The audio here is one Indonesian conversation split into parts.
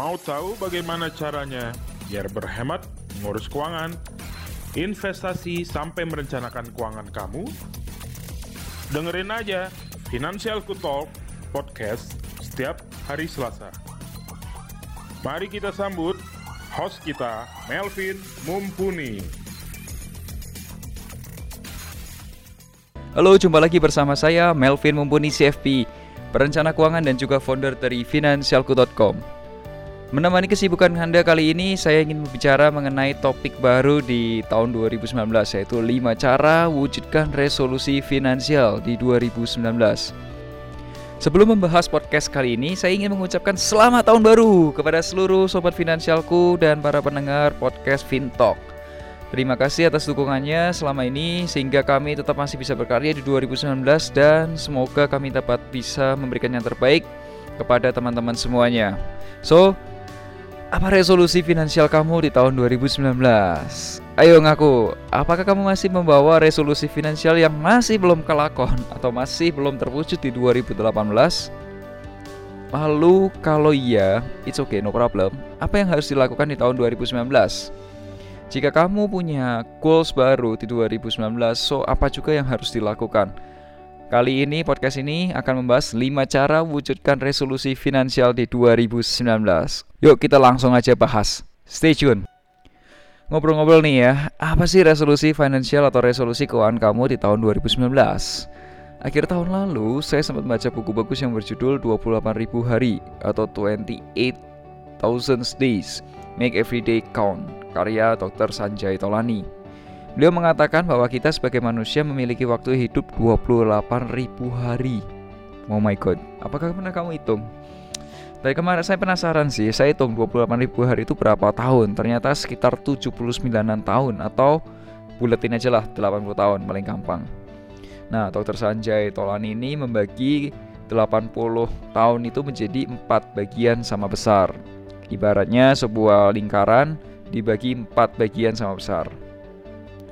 Mau tahu bagaimana caranya biar berhemat, ngurus keuangan, investasi sampai merencanakan keuangan kamu? Dengerin aja Financial Talk podcast setiap hari Selasa. Mari kita sambut host kita, Melvin Mumpuni. Halo, jumpa lagi bersama saya Melvin Mumpuni CFP, perencana keuangan dan juga founder dari Financialku.com. Menemani kesibukan Anda kali ini, saya ingin berbicara mengenai topik baru di tahun 2019, yaitu 5 cara wujudkan resolusi finansial di 2019. Sebelum membahas podcast kali ini, saya ingin mengucapkan selamat tahun baru kepada seluruh sobat finansialku dan para pendengar podcast FinTalk. Terima kasih atas dukungannya selama ini sehingga kami tetap masih bisa berkarya di 2019 dan semoga kami dapat bisa memberikan yang terbaik kepada teman-teman semuanya. So, apa resolusi finansial kamu di tahun 2019? Ayo ngaku, apakah kamu masih membawa resolusi finansial yang masih belum kelakon atau masih belum terwujud di 2018? Lalu kalau iya, it's okay, no problem. Apa yang harus dilakukan di tahun 2019? Jika kamu punya goals baru di 2019, so apa juga yang harus dilakukan? Kali ini podcast ini akan membahas 5 cara wujudkan resolusi finansial di 2019. Yuk kita langsung aja bahas. Stay tune. Ngobrol-ngobrol nih ya, apa sih resolusi finansial atau resolusi keuangan kamu di tahun 2019? Akhir tahun lalu, saya sempat baca buku bagus yang berjudul 28.000 hari atau 28,000 days. Make Every Day Count karya Dr. Sanjay Tolani. Beliau mengatakan bahwa kita sebagai manusia memiliki waktu hidup 28.000 hari. Oh my god, apakah pernah kamu hitung? Dari kemarin saya penasaran sih, saya hitung 28.000 hari itu berapa tahun? Ternyata sekitar 79an tahun atau buletin aja lah 80 tahun paling gampang. Nah, Dr. Sanjay Tolani ini membagi 80 tahun itu menjadi empat bagian sama besar. Ibaratnya sebuah lingkaran dibagi empat bagian sama besar.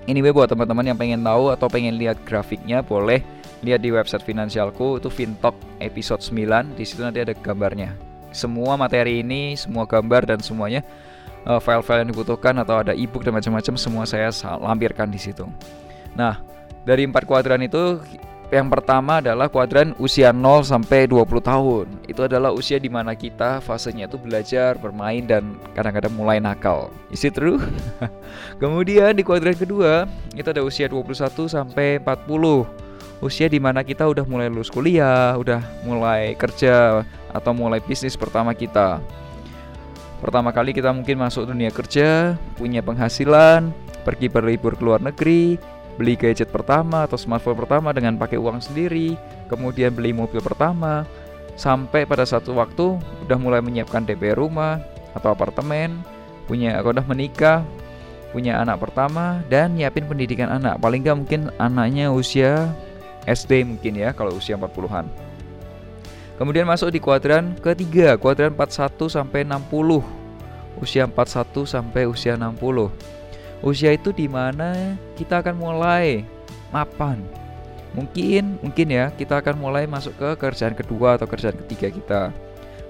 Anyway buat teman-teman yang pengen tahu atau pengen lihat grafiknya boleh lihat di website finansialku itu Fintalk episode 9 di situ nanti ada gambarnya. Semua materi ini, semua gambar dan semuanya uh, file-file yang dibutuhkan atau ada ebook dan macam-macam semua saya lampirkan di situ. Nah, dari empat kuadran itu yang pertama adalah kuadran usia 0 sampai 20 tahun. Itu adalah usia di mana kita fasenya itu belajar, bermain dan kadang-kadang mulai nakal. Is it true? Kemudian di kuadran kedua itu ada usia 21 sampai 40. Usia di mana kita udah mulai lulus kuliah, udah mulai kerja atau mulai bisnis pertama kita. Pertama kali kita mungkin masuk dunia kerja, punya penghasilan, pergi berlibur ke luar negeri, beli gadget pertama atau smartphone pertama dengan pakai uang sendiri, kemudian beli mobil pertama, sampai pada satu waktu udah mulai menyiapkan DP rumah atau apartemen, punya udah menikah, punya anak pertama dan nyiapin pendidikan anak. Paling nggak mungkin anaknya usia SD mungkin ya kalau usia 40-an. Kemudian masuk di kuadran ketiga, kuadran 41 sampai 60. Usia 41 sampai usia 60 usia itu di mana kita akan mulai mapan. Mungkin mungkin ya kita akan mulai masuk ke kerjaan kedua atau kerjaan ketiga kita.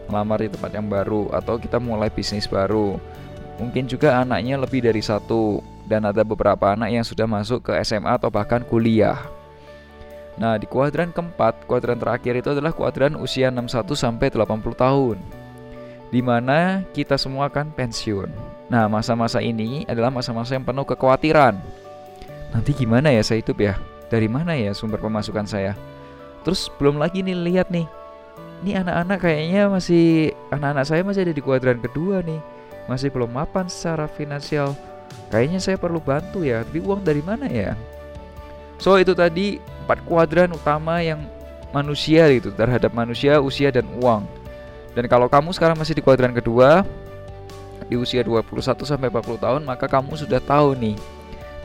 Melamar di tempat yang baru atau kita mulai bisnis baru. Mungkin juga anaknya lebih dari satu dan ada beberapa anak yang sudah masuk ke SMA atau bahkan kuliah. Nah, di kuadran keempat, kuadran terakhir itu adalah kuadran usia 61 sampai 80 tahun. Di mana kita semua akan pensiun. Nah, masa-masa ini adalah masa-masa yang penuh kekhawatiran. Nanti gimana ya saya hidup ya? Dari mana ya sumber pemasukan saya? Terus belum lagi nih lihat nih. Ini anak-anak kayaknya masih anak-anak saya masih ada di kuadran kedua nih. Masih belum mapan secara finansial. Kayaknya saya perlu bantu ya, tapi uang dari mana ya? So itu tadi empat kuadran utama yang manusia gitu terhadap manusia, usia dan uang. Dan kalau kamu sekarang masih di kuadran kedua, di usia 21 sampai 40 tahun, maka kamu sudah tahu nih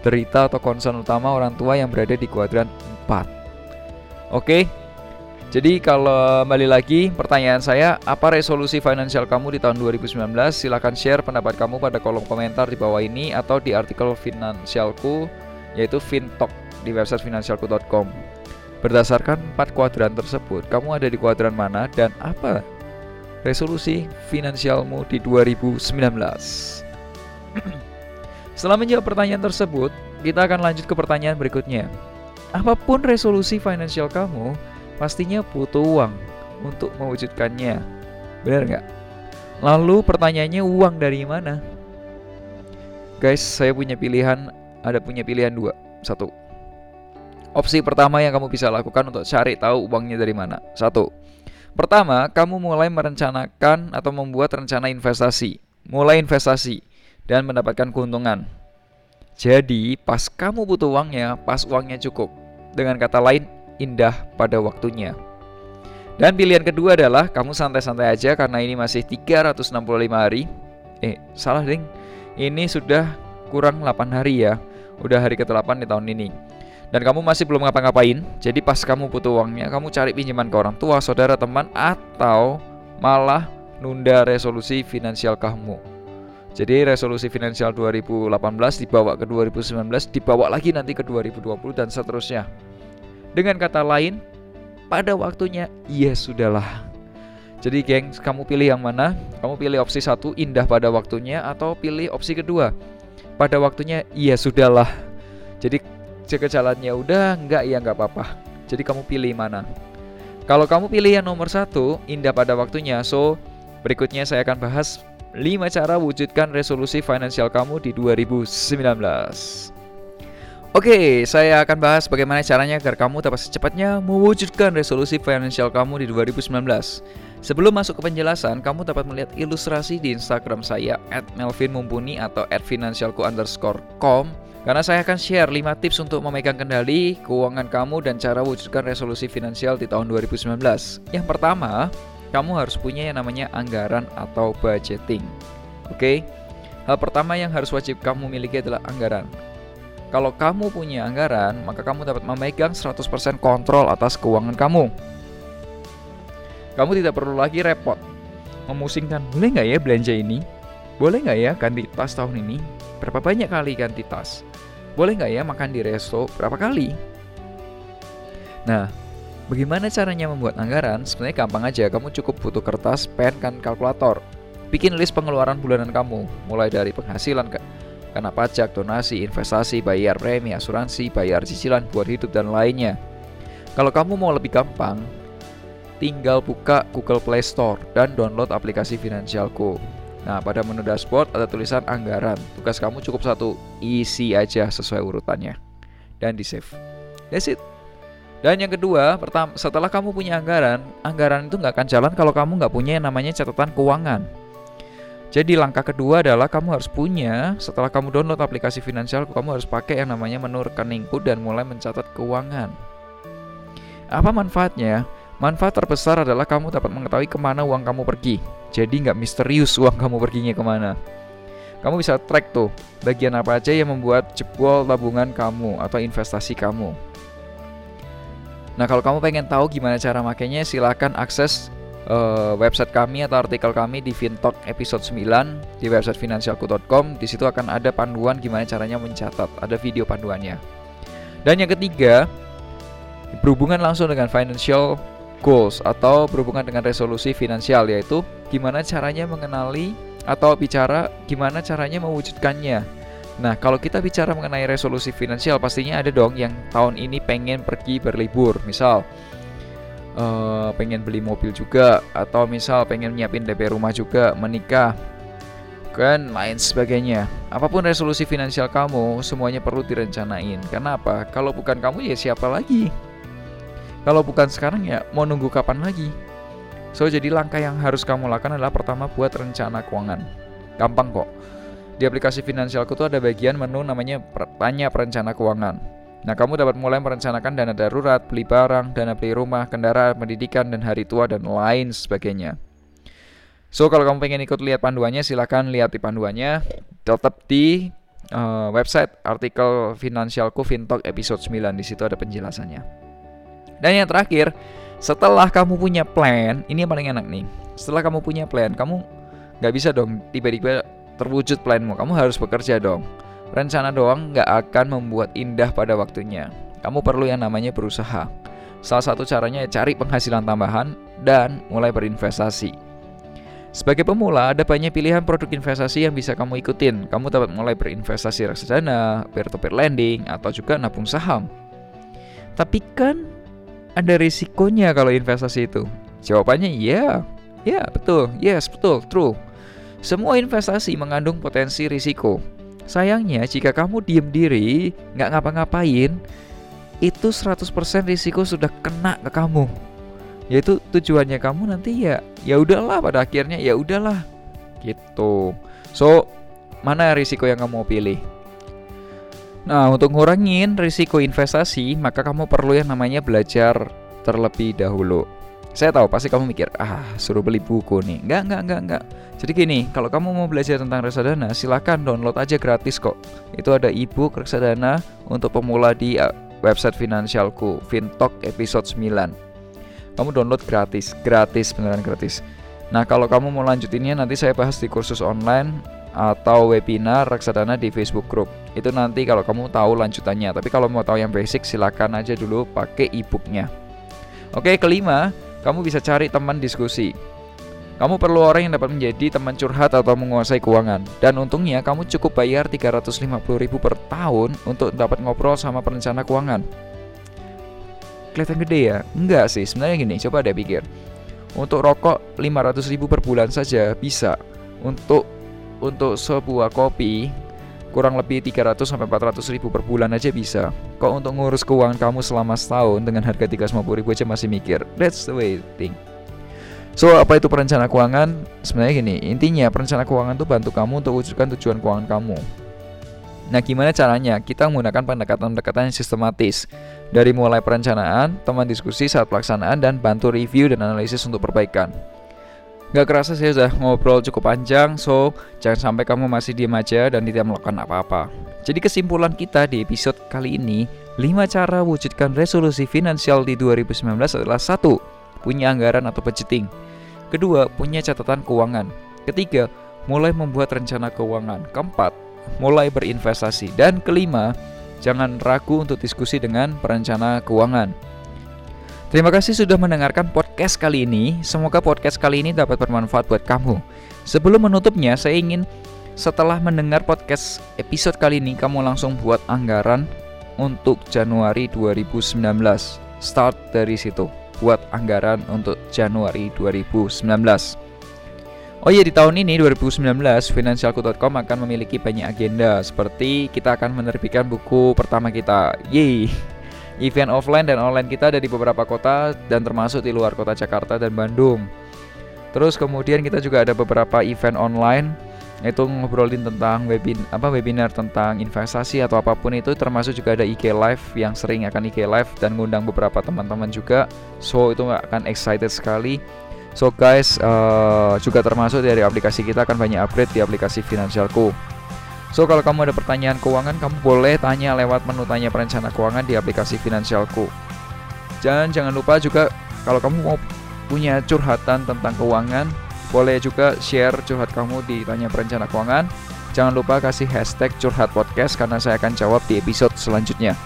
derita atau concern utama orang tua yang berada di kuadran 4. Oke. Jadi kalau kembali lagi pertanyaan saya, apa resolusi finansial kamu di tahun 2019? Silahkan share pendapat kamu pada kolom komentar di bawah ini atau di artikel finansialku yaitu Fintalk di website finansialku.com. Berdasarkan empat kuadran tersebut, kamu ada di kuadran mana dan apa resolusi finansialmu di 2019. Setelah menjawab pertanyaan tersebut, kita akan lanjut ke pertanyaan berikutnya. Apa pun resolusi finansial kamu, pastinya butuh uang untuk mewujudkannya. Benar nggak? Lalu pertanyaannya uang dari mana? Guys, saya punya pilihan, ada punya pilihan dua. Satu, opsi pertama yang kamu bisa lakukan untuk cari tahu uangnya dari mana. Satu, pertama, kamu mulai merencanakan atau membuat rencana investasi. Mulai investasi dan mendapatkan keuntungan. Jadi, pas kamu butuh uangnya, pas uangnya cukup. Dengan kata lain, indah pada waktunya. Dan pilihan kedua adalah kamu santai-santai aja karena ini masih 365 hari. Eh, salah ding. Ini sudah kurang 8 hari ya. Udah hari ke-8 di tahun ini. Dan kamu masih belum ngapa-ngapain. Jadi pas kamu butuh uangnya, kamu cari pinjaman ke orang tua, saudara, teman atau malah nunda resolusi finansial kamu. Jadi resolusi finansial 2018 dibawa ke 2019, dibawa lagi nanti ke 2020 dan seterusnya. Dengan kata lain, pada waktunya ya sudahlah. Jadi geng, kamu pilih yang mana? Kamu pilih opsi satu indah pada waktunya atau pilih opsi kedua? Pada waktunya iya sudahlah. Jadi jika jalannya udah enggak ya enggak apa-apa. Jadi kamu pilih mana? Kalau kamu pilih yang nomor satu indah pada waktunya, so berikutnya saya akan bahas 5 cara wujudkan resolusi finansial kamu di 2019. Oke, saya akan bahas bagaimana caranya agar kamu dapat secepatnya mewujudkan resolusi finansial kamu di 2019. Sebelum masuk ke penjelasan, kamu dapat melihat ilustrasi di Instagram saya @melvinmumpuni atau @finansialku_com karena saya akan share 5 tips untuk memegang kendali keuangan kamu dan cara wujudkan resolusi finansial di tahun 2019. Yang pertama, kamu harus punya yang namanya anggaran atau budgeting. Oke, hal pertama yang harus wajib kamu miliki adalah anggaran. Kalau kamu punya anggaran, maka kamu dapat memegang 100% kontrol atas keuangan kamu. Kamu tidak perlu lagi repot memusingkan, boleh nggak ya belanja ini? Boleh nggak ya ganti tas tahun ini? Berapa banyak kali ganti tas? Boleh nggak ya makan di resto? Berapa kali? Nah, Bagaimana caranya membuat anggaran? Sebenarnya gampang aja, kamu cukup butuh kertas, pen, dan kalkulator. Bikin list pengeluaran bulanan kamu, mulai dari penghasilan ke karena pajak, donasi, investasi, bayar premi, asuransi, bayar cicilan buat hidup dan lainnya. Kalau kamu mau lebih gampang, tinggal buka Google Play Store dan download aplikasi Finansialku. Nah, pada menu dashboard ada tulisan anggaran. Tugas kamu cukup satu, isi aja sesuai urutannya. Dan di save. That's it. Dan yang kedua, pertama, setelah kamu punya anggaran, anggaran itu nggak akan jalan kalau kamu nggak punya yang namanya catatan keuangan. Jadi langkah kedua adalah kamu harus punya, setelah kamu download aplikasi finansial, kamu harus pakai yang namanya menu rekeningku dan mulai mencatat keuangan. Apa manfaatnya? Manfaat terbesar adalah kamu dapat mengetahui ke mana uang kamu pergi. Jadi nggak misterius uang kamu perginya ke mana. Kamu bisa track tuh bagian apa aja yang membuat jebol tabungan kamu atau investasi kamu. Nah, kalau kamu pengen tahu gimana cara makainya, silahkan akses uh, website kami atau artikel kami di Fintalk episode 9 di website finansialku.com. Di situ akan ada panduan gimana caranya mencatat, ada video panduannya. Dan yang ketiga, berhubungan langsung dengan financial goals atau berhubungan dengan resolusi finansial yaitu gimana caranya mengenali atau bicara gimana caranya mewujudkannya. Nah, kalau kita bicara mengenai resolusi finansial, pastinya ada dong yang tahun ini pengen pergi berlibur, misal uh, pengen beli mobil juga, atau misal pengen nyiapin DP rumah juga, menikah, kan lain sebagainya. Apa pun resolusi finansial kamu, semuanya perlu direncanain. Kenapa? Kalau bukan kamu ya siapa lagi? Kalau bukan sekarang ya mau nunggu kapan lagi? So jadi langkah yang harus kamu lakukan adalah pertama buat rencana keuangan. Gampang kok di aplikasi Finansialku tuh ada bagian menu namanya Tanya Perencana Keuangan. Nah, kamu dapat mulai merencanakan dana darurat, beli barang, dana beli rumah, kendaraan, pendidikan, dan hari tua, dan lain sebagainya. So, kalau kamu pengen ikut lihat panduannya, silahkan lihat di panduannya. Tetap di uh, website artikel Finansialku Fintalk episode 9. Di situ ada penjelasannya. Dan yang terakhir, setelah kamu punya plan, ini yang paling enak nih. Setelah kamu punya plan, kamu nggak bisa dong tiba-tiba terwujud planmu, kamu harus bekerja dong. Rencana doang nggak akan membuat indah pada waktunya. Kamu perlu yang namanya berusaha. Salah satu caranya ya cari penghasilan tambahan dan mulai berinvestasi. Sebagai pemula, ada banyak pilihan produk investasi yang bisa kamu ikutin. Kamu dapat mulai berinvestasi reksadana, peer-to-peer lending, atau juga nabung saham. Tapi kan ada risikonya kalau investasi itu. Jawabannya iya. Ya, betul. Yes, betul. True. Semua investasi mengandung potensi risiko. Sayangnya, jika kamu diem diri, nggak ngapa-ngapain, itu 100% risiko sudah kena ke kamu yaitu tujuannya kamu nanti ya ya udahlah pada akhirnya ya udahlah gitu so mana risiko yang kamu mau pilih nah untuk ngurangin risiko investasi maka kamu perlu yang namanya belajar terlebih dahulu. Saya tahu pasti kamu mikir ah suruh beli buku nih. Enggak enggak enggak enggak jadi gini kalau kamu mau belajar tentang reksadana silahkan download aja gratis kok. Itu ada ebook reksadana untuk pemula di uh, website finansialku Fintalk episode 9 kamu download gratis gratis beneran gratis. Nah kalau kamu mau lanjutinnya nanti saya bahas di kursus online atau webinar reksadana di Facebook group. Itu nanti kalau kamu tahu lanjutannya. Tapi kalau mau tahu yang basic silakan aja dulu pakai ebooknya. Oke kelima kamu bisa cari teman diskusi. Kamu perlu orang yang dapat menjadi teman curhat atau menguasai keuangan. Dan untungnya kamu cukup bayar 350.000 per tahun untuk dapat ngobrol sama perencana keuangan. Kelihatan gede ya? Enggak sih, sebenarnya gini, coba deh pikir. Untuk rokok 500 ribu per bulan saja bisa. Untuk untuk sebuah kopi kurang lebih 300 sampai 400 ribu per bulan aja bisa. Kok untuk ngurus keuangan kamu selama setahun dengan harga 350 ribu aja masih mikir. That's the way thing. So, apa itu perencana keuangan? Sebenarnya gini, intinya perencana keuangan itu bantu kamu untuk wujudkan tujuan keuangan kamu. Nah, gimana caranya? Kita menggunakan pendekatan-pendekatan yang sistematis. Dari mulai perencanaan, teman diskusi saat pelaksanaan, dan bantu review dan analisis untuk perbaikan. Gak kerasa saya sudah ngobrol cukup panjang, so jangan sampai kamu masih diam aja dan tidak melakukan apa-apa. Jadi kesimpulan kita di episode kali ini, 5 cara wujudkan resolusi finansial di 2019 adalah satu, Punya anggaran atau budgeting Kedua, punya catatan keuangan Ketiga, mulai membuat rencana keuangan Keempat, mulai berinvestasi. Dan kelima, jangan ragu untuk diskusi dengan perencana keuangan. Terima kasih sudah mendengarkan podcast kali ini. Semoga podcast kali ini dapat bermanfaat buat kamu. Sebelum menutupnya, saya ingin setelah mendengar podcast episode kali ini, kamu langsung buat anggaran untuk Januari 2019. Start dari situ. Buat anggaran untuk Januari 2019. Oh iya di tahun ini 2019 Finansialku.com akan memiliki banyak agenda seperti kita akan menerbitkan buku pertama kita. Yeay. Event offline dan online kita ada di beberapa kota dan termasuk di luar kota Jakarta dan Bandung. Terus kemudian kita juga ada beberapa event online itu ngobrolin tentang webin apa webinar tentang investasi atau apa pun itu termasuk juga ada IG live yang sering akan IG live dan ngundang beberapa teman-teman juga. So itu akan excited sekali So guys, uh, juga termasuk dari aplikasi kita akan banyak upgrade di aplikasi Finansialku. So kalau kamu ada pertanyaan keuangan, kamu boleh tanya lewat menu tanya perencana keuangan di aplikasi Finansialku. Jangan jangan lupa juga kalau kamu mau punya curhatan tentang keuangan, boleh juga share curhat kamu di tanya perencana keuangan. Jangan lupa kasih hashtag curhat podcast karena saya akan jawab di episode selanjutnya.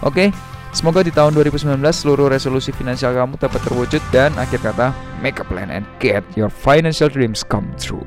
Oke, Semoga di tahun 2019 seluruh resolusi finansial kamu dapat terwujud dan akhir kata make a plan and get your financial dreams come true.